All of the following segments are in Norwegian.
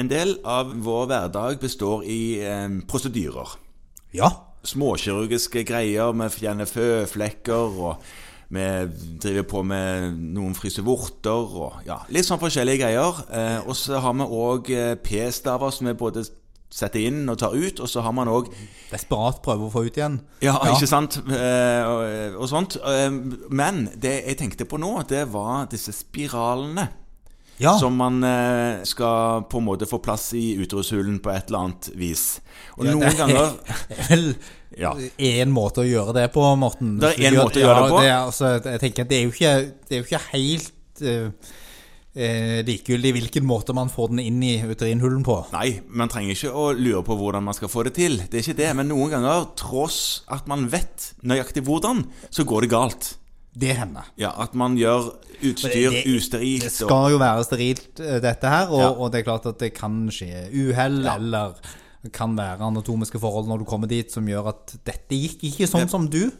En del av vår hverdag består i eh, prosedyrer. Ja. Småkirurgiske greier Vi fjerner føflekker, og vi driver på med noen fryser vorter, og ja, litt sånn forskjellige greier. Eh, og så har vi òg eh, p-staver som vi både setter inn og tar ut, og så har man òg Desperat prøver å få ut igjen. ja, ikke sant? Eh, og, og sånt. Eh, Men det jeg tenkte på nå, det var disse spiralene. Ja. Som man eh, skal på en måte få plass i utrushulen på et eller annet vis. Og Ja, noen ganger er vel Ja. én måte å gjøre det på, Morten. Det er én en måte å gjøre det på. Det, altså, jeg tenker at det er jo ikke, det er jo ikke helt uh, eh, likegyldig hvilken måte man får den inn i urinhulen på. Nei, man trenger ikke å lure på hvordan man skal få det til. Det er ikke det. Men noen ganger, tross at man vet nøyaktig hvordan, så går det galt. Det hender. Ja, At man gjør utstyr Det- det- usterilt. Det og- skal jo være sterilt, eh, dette her, og, Ja. og det er klart at det kan skje uhell, Ja. eller det kan være anatomiske forhold når du kommer dit som gjør at dette gikk ikke sånn som du,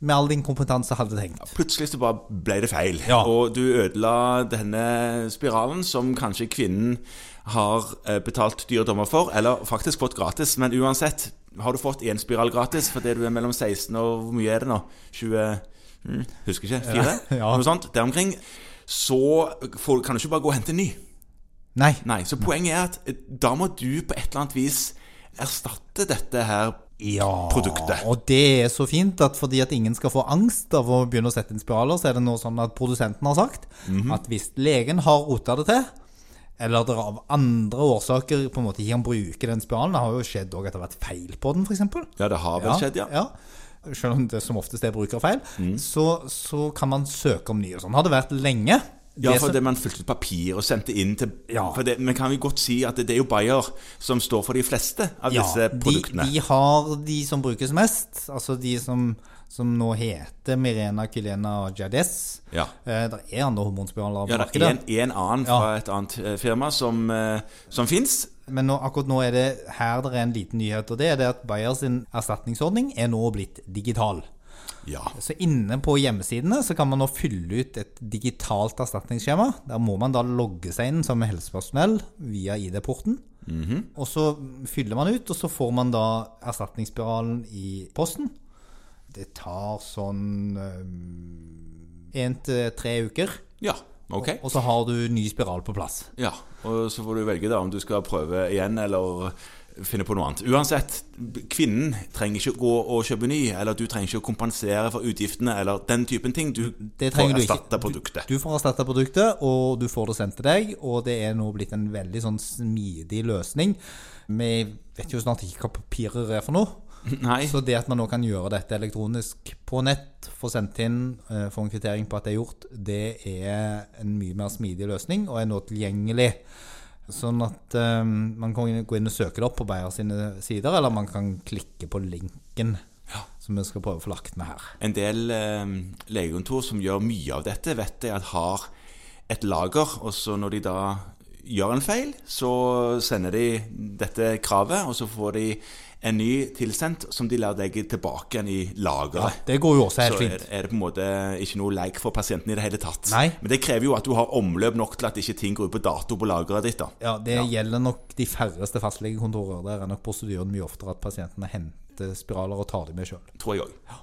med all din kompetanse, hadde tenkt. Plutselig så bare ble det feil. Og du ødela denne spiralen som kanskje kvinnen har eh, betalt dyre dommer for, eller faktisk fått gratis. Men uansett, har du fått én spiral gratis fordi du er mellom 16 og hvor mye er det nå? 20 mm, Husker ikke. Fire? Ja. Noe sånt. Der omkring. Så får, kan du ikke bare gå og hente en ny. Nei. Nei, Så poenget er at eh, da må du på et eller annet vis erstatte dette her Ja, produktet. og det er så fint at fordi at ingen skal få angst av å begynne å sette inn spiraler, så er det nå sånn at produsenten har sagt Mhm. at hvis legen har rota det til, eller det av andre årsaker på en måte ikke kan bruke den spiralen Det har jo skjedd òg at det har vært feil på den, f.eks. Ja, det har vel skjedd, ja. ja. Selv om det som oftest er brukerfeil, så, så kan man søke om nye. Sånn har det vært lenge. Ja, for det man fylte ut papir og sendte inn til Ja. For det, Vi kan vi godt si at det, det er jo Bayer som står for de fleste av Ja, disse produktene. De, de har de som brukes mest, altså de som, som nå heter Mirena Kylena Jades. Ja. Eh, det er andre hormonspiraler på Ja, det er en, en annen Ja. fra et annet eh, firma som, eh, som fins. Men nå, akkurat nå er det her det er en liten nyhet, og det er det at Bayers erstatningsordning er nå blitt digital. Ja. Så inne på hjemmesidene så kan man nå fylle ut et digitalt erstatningsskjema. Der må man da logge seg inn som helsepersonell via ID-porten. Og så fyller man ut, og så får man da erstatningsspiralen i posten. Det tar sånn én til tre uker. ja. Ok. Og så har du ny spiral på plass. Ja, Og så får du velge da om du skal prøve igjen eller finne på noe annet. Uansett, kvinnen trenger ikke gå og kjøpe ny, eller du trenger ikke å kompensere for utgiftene, eller den typen ting. Du Det får erstatte produktet. Du får erstatta produktet, og du får det sendt til deg. Og det er nå blitt en veldig sånn smidig løsning. Vi vet jo snart ikke hva papirer er for noe. Nei. Så det at man nå kan gjøre dette elektronisk på nett, få sendt inn, eh, få en kvittering på at det er gjort, det er en mye mer smidig løsning, og er nå tilgjengelig. Sånn at um, man kan gå inn og søke det opp på Beyer sine sider, eller man kan klikke på linken som vi skal prøve å få lagt med her. En del um, legekontor som gjør mye av dette, vet jeg at har et lager, og så når de da gjør en feil, så sender de dette kravet, og så får de en ny tilsendt som de lar deg tilbake igjen i Ja, det går jo også helt så er, fint. er det på en måte ikke noe leik for pasienten i det hele tatt. Nei. Men det krever jo at du har omløp nok til at ikke ting går ut på dato på lageret ditt. da. Ja, Det gjelder nok de færreste fastlegekontorer. Der er nok prosedyren mye oftere at pasientene henter spiraler og tar dem med sjøl. Tror jeg òg.